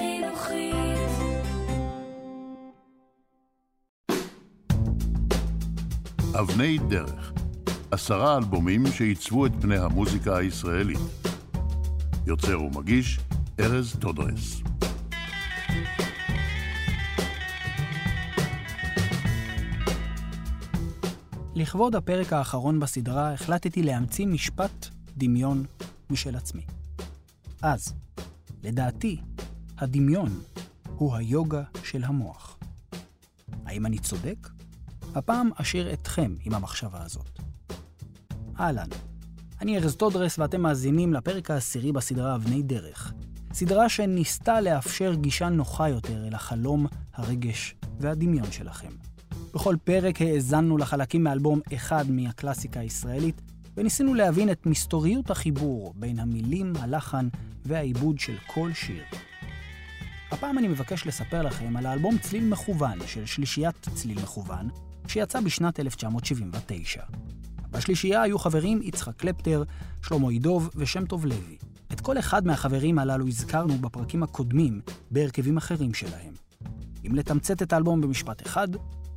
חינוכית. אבני דרך, עשרה אלבומים שעיצבו את פני המוזיקה הישראלית. יוצר ומגיש, ארז טודרס. לכבוד הפרק האחרון בסדרה החלטתי להמציא משפט דמיון משל עצמי. אז, לדעתי, הדמיון הוא היוגה של המוח. האם אני צודק? הפעם אשאיר אתכם עם המחשבה הזאת. אהלן, אני ארז טודרס ואתם מאזינים לפרק העשירי בסדרה אבני דרך. סדרה שניסתה לאפשר גישה נוחה יותר אל החלום, הרגש והדמיון שלכם. בכל פרק האזנו לחלקים מאלבום אחד מהקלאסיקה הישראלית, וניסינו להבין את מסתוריות החיבור בין המילים, הלחן והעיבוד של כל שיר. הפעם אני מבקש לספר לכם על האלבום צליל מכוון של שלישיית צליל מכוון, שיצא בשנת 1979. בשלישייה היו חברים יצחק קלפטר, שלמה ידוב ושם טוב לוי. את כל אחד מהחברים הללו הזכרנו בפרקים הקודמים בהרכבים אחרים שלהם. אם לתמצת את האלבום במשפט אחד,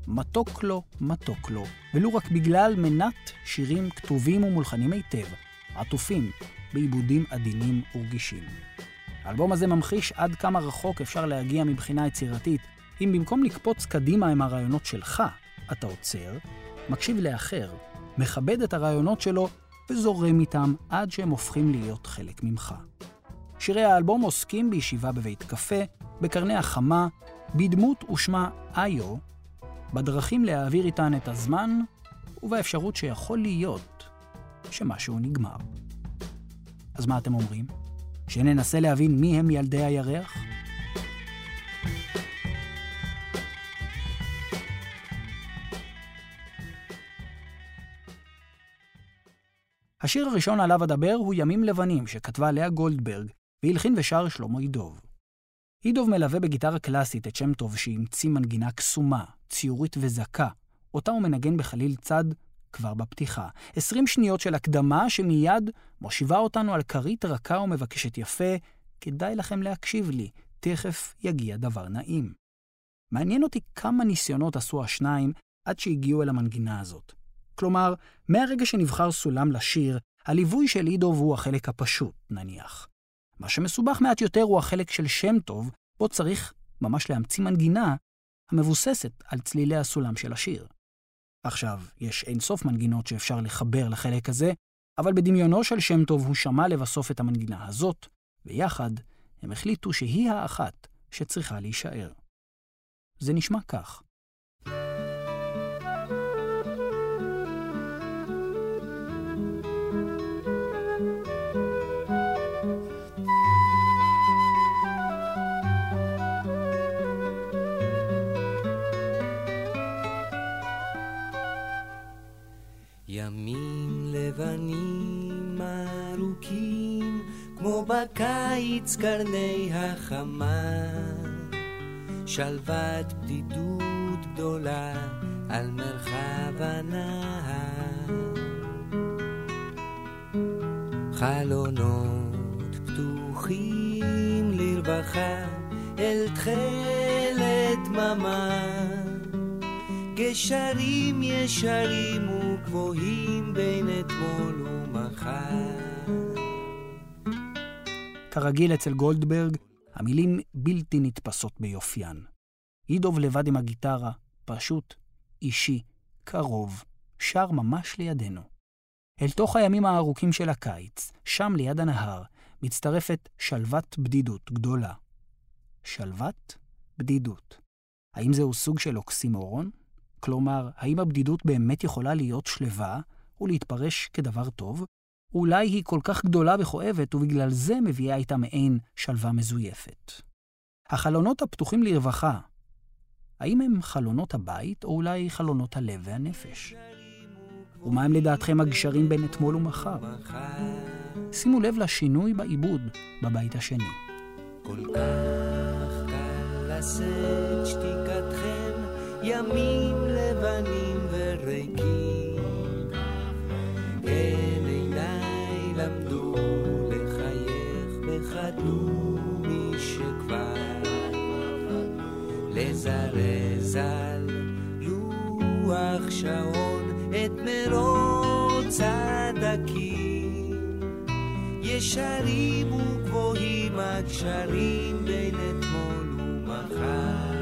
מתוק לו, מתוק לו, ולו רק בגלל מנת שירים כתובים ומולחנים היטב, עטופים בעיבודים עדינים ורגישים. האלבום הזה ממחיש עד כמה רחוק אפשר להגיע מבחינה יצירתית, אם במקום לקפוץ קדימה עם הרעיונות שלך, אתה עוצר, מקשיב לאחר, מכבד את הרעיונות שלו וזורם איתם עד שהם הופכים להיות חלק ממך. שירי האלבום עוסקים בישיבה בבית קפה, בקרני החמה, בדמות ושמה איו, בדרכים להעביר איתן את הזמן, ובאפשרות שיכול להיות שמשהו נגמר. אז מה אתם אומרים? שננסה להבין מי הם ילדי הירח? השיר הראשון עליו אדבר הוא ימים לבנים, שכתבה לאה גולדברג, והלחין ושר שלמה ידוב. ידוב מלווה בגיטרה קלאסית את שם טוב שהמציא מנגינה קסומה, ציורית וזכה, אותה הוא מנגן בחליל צד כבר בפתיחה. 20 שניות של הקדמה שמיד מושיבה אותנו על כרית רכה ומבקשת יפה, כדאי לכם להקשיב לי, תכף יגיע דבר נעים. מעניין אותי כמה ניסיונות עשו השניים עד שהגיעו אל המנגינה הזאת. כלומר, מהרגע שנבחר סולם לשיר, הליווי של אידוב הוא החלק הפשוט, נניח. מה שמסובך מעט יותר הוא החלק של שם טוב, בו צריך ממש להמציא מנגינה המבוססת על צלילי הסולם של השיר. עכשיו, יש אינסוף מנגינות שאפשר לחבר לחלק הזה, אבל בדמיונו של שם טוב הוא שמע לבסוף את המנגינה הזאת, ויחד הם החליטו שהיא האחת שצריכה להישאר. זה נשמע כך. בקיץ קרני החמה, שלוות בדידות גדולה על מרחב הנהר. חלונות פתוחים לרווחה אל תכלת דממה, גשרים ישרים וגבוהים בין אתמול ומחר. כרגיל אצל גולדברג, המילים בלתי נתפסות ביופיין. אידוב לבד עם הגיטרה, פשוט, אישי, קרוב, שר ממש לידינו. אל תוך הימים הארוכים של הקיץ, שם ליד הנהר, מצטרפת שלוות בדידות גדולה. שלוות בדידות. האם זהו סוג של אוקסימורון? כלומר, האם הבדידות באמת יכולה להיות שלווה ולהתפרש כדבר טוב? אולי היא כל כך גדולה וכואבת, ובגלל זה מביאה איתה מעין שלווה מזויפת. החלונות הפתוחים לרווחה, האם הם חלונות הבית, או אולי חלונות הלב והנפש? ומה הם לדעתכם הגשרים בין אתמול ומחר? שימו לב לשינוי בעיבוד בבית השני. כל כך קל לשאת שתיקתכם, ימים לבנים וריקים. לזרז על לוח שעון את מרוץ הדקים. ישרים וגבוהים הקשרים בין אתמול ומחר.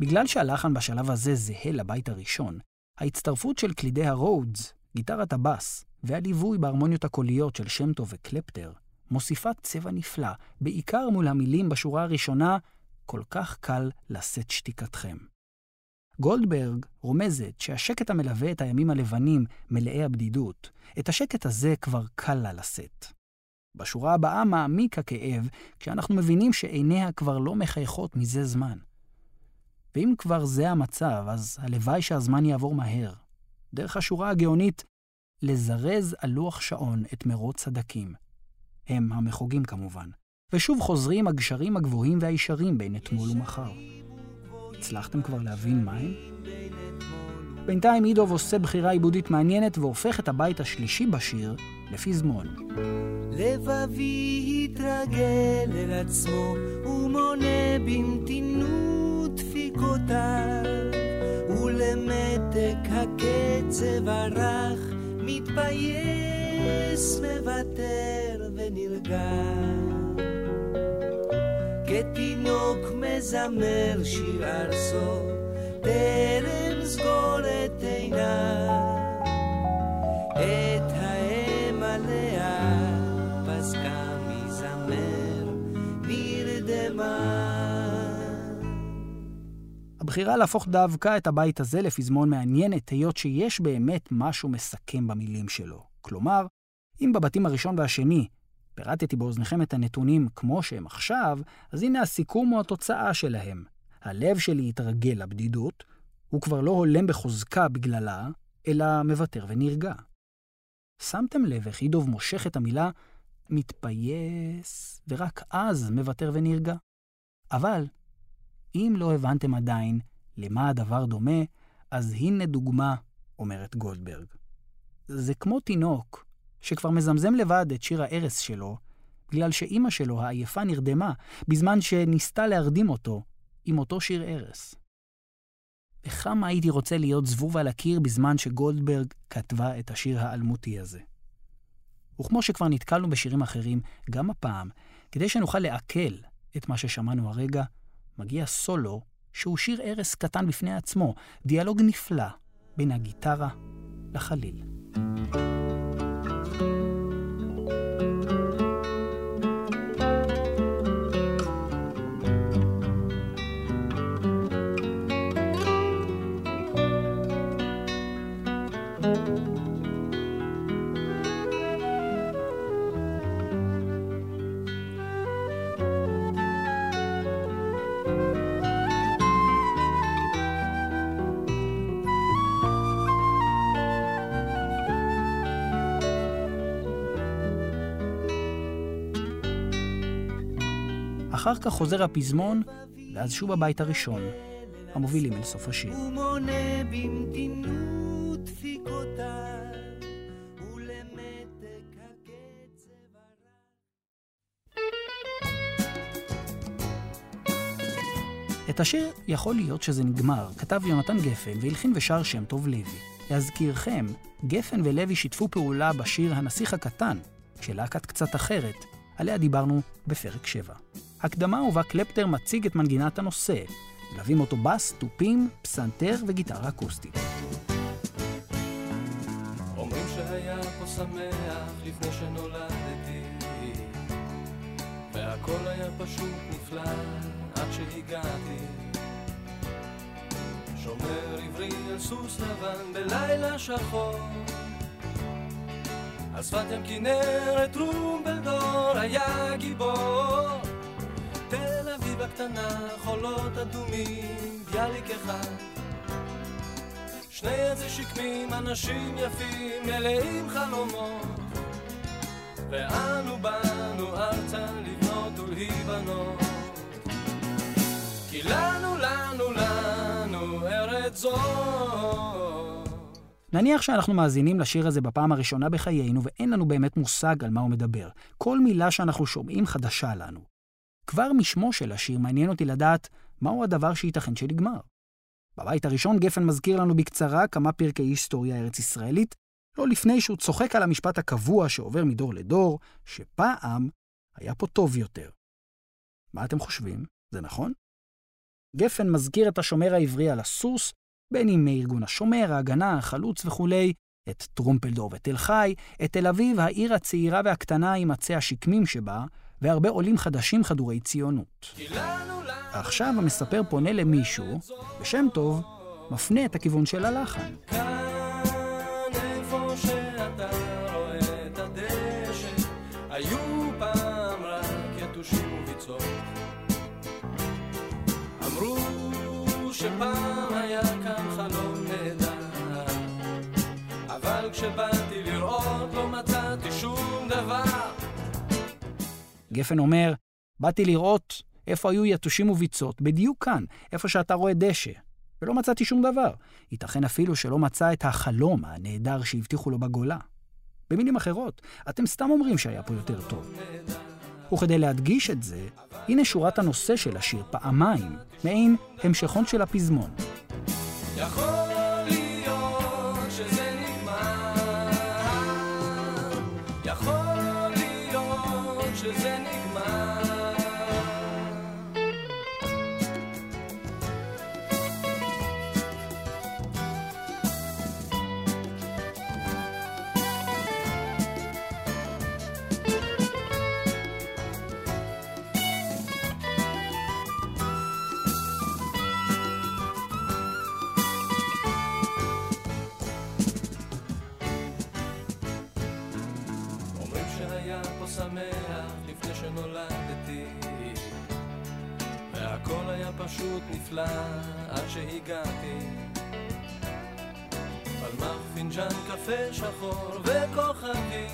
בגלל שהלחן בשלב הזה זהה לבית הראשון, ההצטרפות של קלידי הרודס, גיטרת הבאס והליווי בהרמוניות הקוליות של שם טוב וקלפטר מוסיפה צבע נפלא, בעיקר מול המילים בשורה הראשונה, כל כך קל לשאת שתיקתכם. גולדברג רומזת שהשקט המלווה את הימים הלבנים, מלאי הבדידות, את השקט הזה כבר קל לה לשאת. בשורה הבאה מעמיק הכאב, כשאנחנו מבינים שעיניה כבר לא מחייכות מזה זמן. ואם כבר זה המצב, אז הלוואי שהזמן יעבור מהר. דרך השורה הגאונית, לזרז על לוח שעון את מרוץ הדקים. הם המחוגים כמובן. ושוב חוזרים הגשרים הגבוהים והישרים בין אתמול ומחר. הצלחתם כבר להבין מה הם? בינתיים אידוב עושה בחירה עיבודית מעניינת והופך את הבית השלישי בשיר לפזמון. לבבי התרגל אל עצמו ומונה במתינות דפיקותיו ולמתק הקצב הרך מתפייס, מוותר כתינוק מזמר שיר ארסו, טרם סגור את עיניו. את האם עליה פסקה מזמר, נרדמה. הבחירה להפוך דווקא את הבית הזה לפזמון מעניינת, היות שיש באמת משהו מסכם במילים שלו. כלומר, אם בבתים הראשון והשני פירטתי באוזניכם את הנתונים כמו שהם עכשיו, אז הנה הסיכום או התוצאה שלהם. הלב שלי התרגל לבדידות, הוא כבר לא הולם בחוזקה בגללה, אלא מוותר ונרגע. שמתם לב איך אידוב מושך את המילה מתפייס, ורק אז מוותר ונרגע? אבל אם לא הבנתם עדיין למה הדבר דומה, אז הנה דוגמה, אומרת גולדברג. זה כמו תינוק שכבר מזמזם לבד את שיר הארס שלו, בגלל שאימא שלו העייפה נרדמה, בזמן שניסתה להרדים אותו עם אותו שיר ארס. וכמה הייתי רוצה להיות זבוב על הקיר בזמן שגולדברג כתבה את השיר האלמותי הזה. וכמו שכבר נתקלנו בשירים אחרים, גם הפעם, כדי שנוכל לעכל את מה ששמענו הרגע, מגיע סולו שהוא שיר ערש קטן בפני עצמו, דיאלוג נפלא בין הגיטרה לחליל. אחר כך חוזר הפזמון, ואז שוב הבית הראשון, המובילים אל סוף השיר. ומונה במתינות. את השיר יכול להיות שזה נגמר, כתב יונתן גפן והלחין ושר שם טוב לוי. להזכירכם, גפן ולוי שיתפו פעולה בשיר "הנסיך הקטן", של להקת קצת אחרת, עליה דיברנו בפרק 7. הקדמה ובה קלפטר מציג את מנגינת הנושא. מלווים אותו בס, תופים, פסנתר וגיטרה אקוסטית. אומרים שהיה פה שמח לפני שנולדתי והכל היה פשוט נפלא עד שהגעתי שומר עברי על סוס לבן בלילה שחור על שפת ים כנרת טרומבלדור הקטנה, חולות אדומים, ביאליק אחד שני איזה שקמים, אנשים יפים, מלאים חלומות ואנו באנו ארצה לבנות ולהיבנות כי לנו, לנו, לנו ארץ זאת נניח שאנחנו מאזינים לשיר הזה בפעם הראשונה בחיינו ואין לנו באמת מושג על מה הוא מדבר. כל מילה שאנחנו שומעים חדשה לנו. כבר משמו של השיר מעניין אותי לדעת מהו הדבר שייתכן שנגמר. בבית הראשון גפן מזכיר לנו בקצרה כמה פרקי היסטוריה ארץ-ישראלית, לא לפני שהוא צוחק על המשפט הקבוע שעובר מדור לדור, שפעם היה פה טוב יותר. מה אתם חושבים? זה נכון? גפן מזכיר את השומר העברי על הסוס, בין אם מארגון השומר, ההגנה, החלוץ וכולי, את טרומפלדור ותל חי, את תל אביב, העיר הצעירה והקטנה עם עצי השקמים שבה, והרבה עולים חדשים חדורי ציונות. עכשיו המספר פונה למישהו, בשם טוב, מפנה את הכיוון של הלחן. שפעם היה כאן חלום נהדר, אבל כשבאתי גפן אומר, באתי לראות איפה היו יתושים וביצות, בדיוק כאן, איפה שאתה רואה דשא. ולא מצאתי שום דבר. ייתכן אפילו שלא מצא את החלום הנהדר שהבטיחו לו בגולה. במילים אחרות, אתם סתם אומרים שהיה פה יותר טוב. וכדי להדגיש את זה, הנה שורת הנושא של השיר פעמיים, מעין המשכון של הפזמון. יכול שנולדתי והכל היה פשוט נפלא עד שהגעתי. פלמח פינג'אן קפה שחור וכוכבי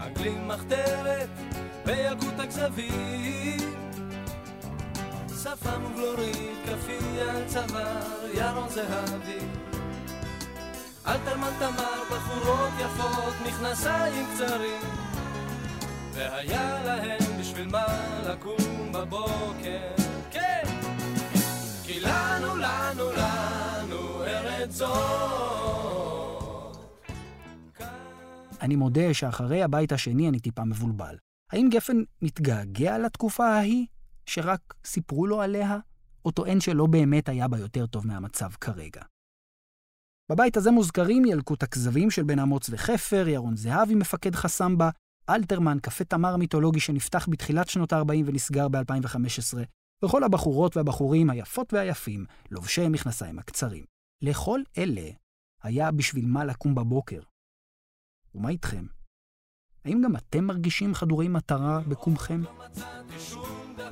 אנגלים מחתרת וילקוט הכזבים. שפם ובלורית, כפייה, צוואר, ירון זהבי. אלתרמן תמר, בחורות יפות, מכנסיים קצרים והיה להם בשביל מה לקום בבוקר כן! כי לנו, לנו, לנו ארץ זאת אני מודה שאחרי הבית השני אני טיפה מבולבל. האם גפן מתגעגע לתקופה ההיא, שרק סיפרו לו עליה, או טוען שלא באמת היה בה יותר טוב מהמצב כרגע? בבית הזה מוזכרים ילקוט הכזבים של בן אמוץ וחפר, ירון זהבי מפקד חסמבה, אלתרמן, קפה תמר מיתולוגי שנפתח בתחילת שנות ה-40 ונסגר ב-2015, וכל הבחורות והבחורים היפות והיפים, לובשי המכנסיים הקצרים. לכל אלה היה בשביל מה לקום בבוקר. ומה איתכם? האם גם אתם מרגישים חדורי מטרה בקומכם?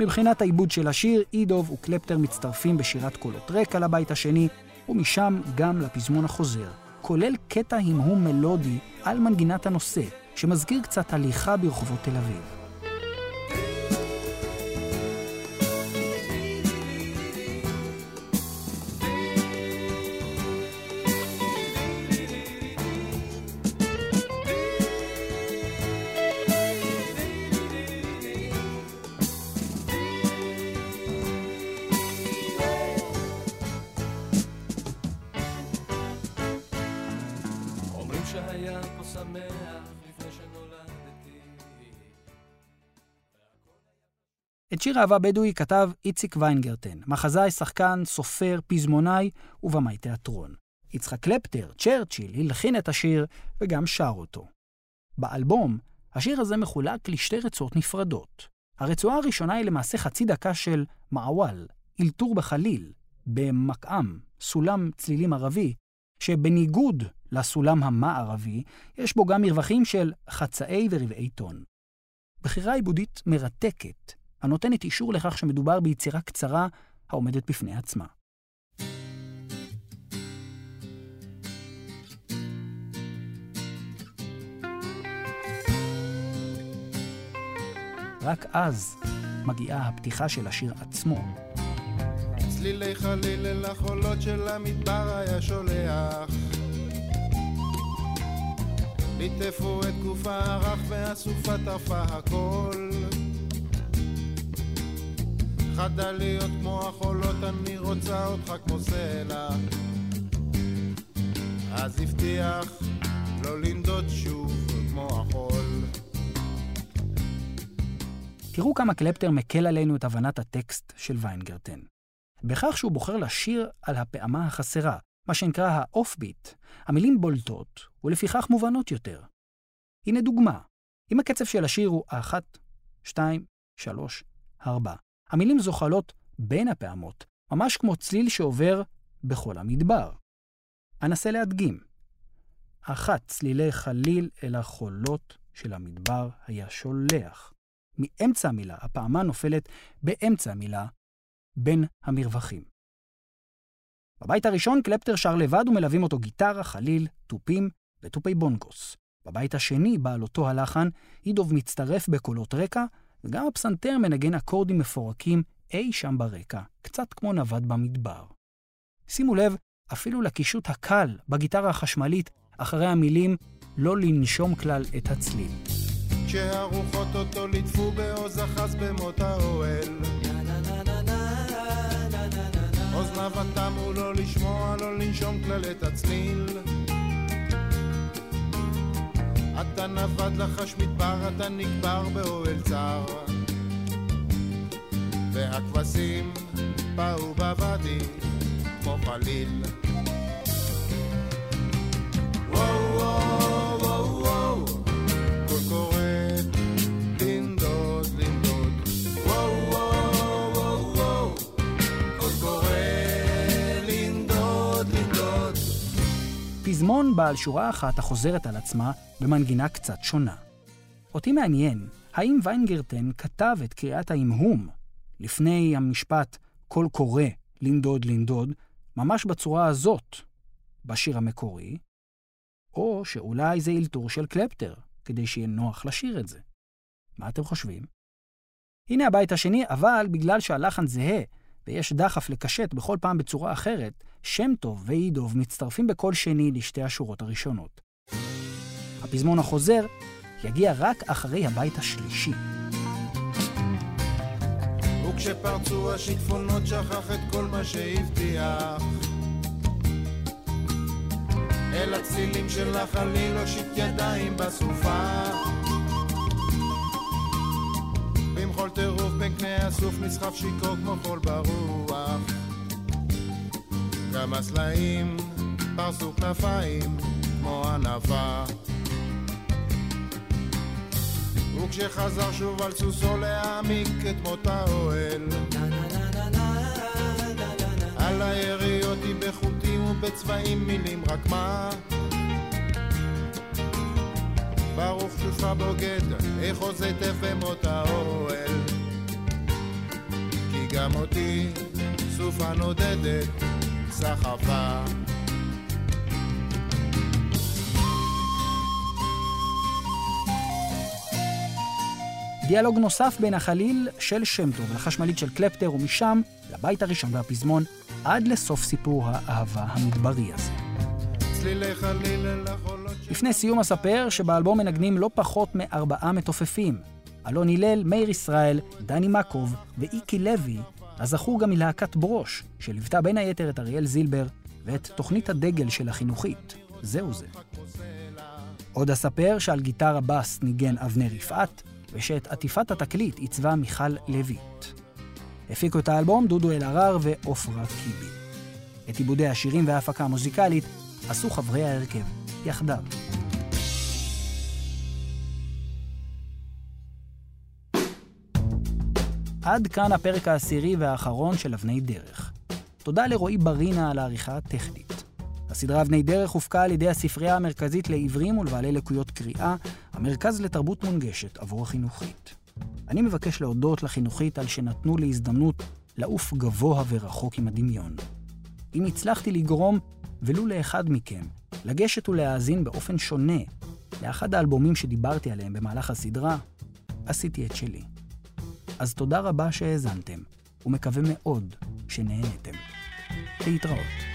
מבחינת העיבוד של השיר, אידוב וקלפטר מצטרפים בשירת קולות רקע לבית השני, ומשם גם לפזמון החוזר, כולל קטע המהום מלודי על מנגינת הנושא, שמזכיר קצת הליכה ברחובות תל אביב. שהיה פה שמח את שיר אהבה בדואי כתב איציק ויינגרטן, מחזאי, שחקן, סופר, פזמונאי ובמאי תיאטרון. יצחק קלפטר, צ'רצ'יל, הלחין את השיר וגם שר אותו. באלבום, השיר הזה מחולק לשתי רצועות נפרדות. הרצועה הראשונה היא למעשה חצי דקה של מעוול, אלתור בחליל, במקאם, סולם צלילים ערבי, שבניגוד לסולם המערבי, יש בו גם מרווחים של חצאי ורבעי טון. בחירה עיבודית מרתקת, הנותנת אישור לכך שמדובר ביצירה קצרה העומדת בפני עצמה. רק אז מגיעה הפתיחה של השיר עצמו, צלילי חליל אל החולות של המדבר היה שולח. ליטפו את גופה הרך והסופה טרפה הכל חדה להיות כמו החולות, אני רוצה אותך כמו סלע. אז הבטיח לא לנדוד שוב כמו החול. תראו כמה קלפטר מקל עלינו את הבנת הטקסט של ויינגרטן. בכך שהוא בוחר לשיר על הפעמה החסרה, מה שנקרא האוף-ביט, המילים בולטות ולפיכך מובנות יותר. הנה דוגמה. אם הקצב של השיר הוא אחת, שתיים, שלוש, ארבע, המילים זוחלות בין הפעמות, ממש כמו צליל שעובר בכל המדבר. אנסה להדגים. אחת צלילי חליל אל החולות של המדבר היה שולח. מאמצע המילה, הפעמה נופלת באמצע המילה, בין המרווחים. בבית הראשון קלפטר שר לבד ומלווים אותו גיטרה, חליל, תופים ותופי בונגוס. בבית השני, בעל אותו הלחן, אידוב מצטרף בקולות רקע, וגם הפסנתר מנגן אקורדים מפורקים אי שם ברקע, קצת כמו נווד במדבר. שימו לב, אפילו לקישוט הקל בגיטרה החשמלית, אחרי המילים לא לנשום כלל את הצליל. כשהרוחות אותו ליטפו בעוז אחז במות האוהל. אוזניו התמו לא לשמוע, לא לנשום כלל את הצליל. אתה נבד לחש מדבר, אתה נקבר באוהל צר. והכבשים באו בוואדי כמו חליל. פזמון בעל שורה אחת החוזרת על עצמה במנגינה קצת שונה. אותי מעניין, האם ויינגרטן כתב את קריאת ההמהום לפני המשפט קול קורא לנדוד לנדוד, ממש בצורה הזאת, בשיר המקורי, או שאולי זה אלתור של קלפטר, כדי שיהיה נוח לשיר את זה. מה אתם חושבים? הנה הבית השני, אבל בגלל שהלחן זהה ויש דחף לקשט בכל פעם בצורה אחרת, שם טוב ואידוב מצטרפים בקול שני לשתי השורות הראשונות. הפזמון החוזר יגיע רק אחרי הבית השלישי. וכשפרצו השיטפונות שכח את כל מה שהבטיח אל הצלילים של החליל הושיט ידיים בסופה הסוף נסחף שיכור כמו חול ברוח. גם הסלעים פרסו כנפיים כמו ענווה. וכשחזר שוב על סוסו להעמיק את מות האוהל על היריות היא בחוטים ובצבעים מילים רק מה? ברוך שובך בוגד, איך עוז היטב במות האוהל גם אותי סופה נודדת סחפה דיאלוג נוסף בין החליל של שם טוב לחשמלית של קלפטר ומשם לבית הראשון והפזמון עד לסוף סיפור האהבה המדברי הזה. לפני סיום אספר שבאלבום מנגנים לא פחות מארבעה מתופפים. אלון הלל, מאיר ישראל, דני מקוב ואיקי לוי, הזכור גם מלהקת ברוש, שליוותה בין היתר את אריאל זילבר ואת תוכנית הדגל של החינוכית, זהו זה. עוד אספר שעל גיטרה בס ניגן אבנר יפעת, ושאת עטיפת התקליט עיצבה מיכל לויט. הפיקו את האלבום דודו אלהרר ועופרה קיבי. את עיבודי השירים וההפקה המוזיקלית עשו חברי ההרכב, יחדיו. עד כאן הפרק העשירי והאחרון של אבני דרך. תודה לרועי ברינה על העריכה הטכנית. הסדרה אבני דרך הופקה על ידי הספרייה המרכזית לעיוורים ולבעלי לקויות קריאה, המרכז לתרבות מונגשת עבור החינוכית. אני מבקש להודות לחינוכית על שנתנו לי הזדמנות לעוף גבוה ורחוק עם הדמיון. אם הצלחתי לגרום, ולו לאחד מכם, לגשת ולהאזין באופן שונה לאחד האלבומים שדיברתי עליהם במהלך הסדרה, עשיתי את שלי. אז תודה רבה שהאזנתם, ומקווה מאוד שנהנתם. להתראות.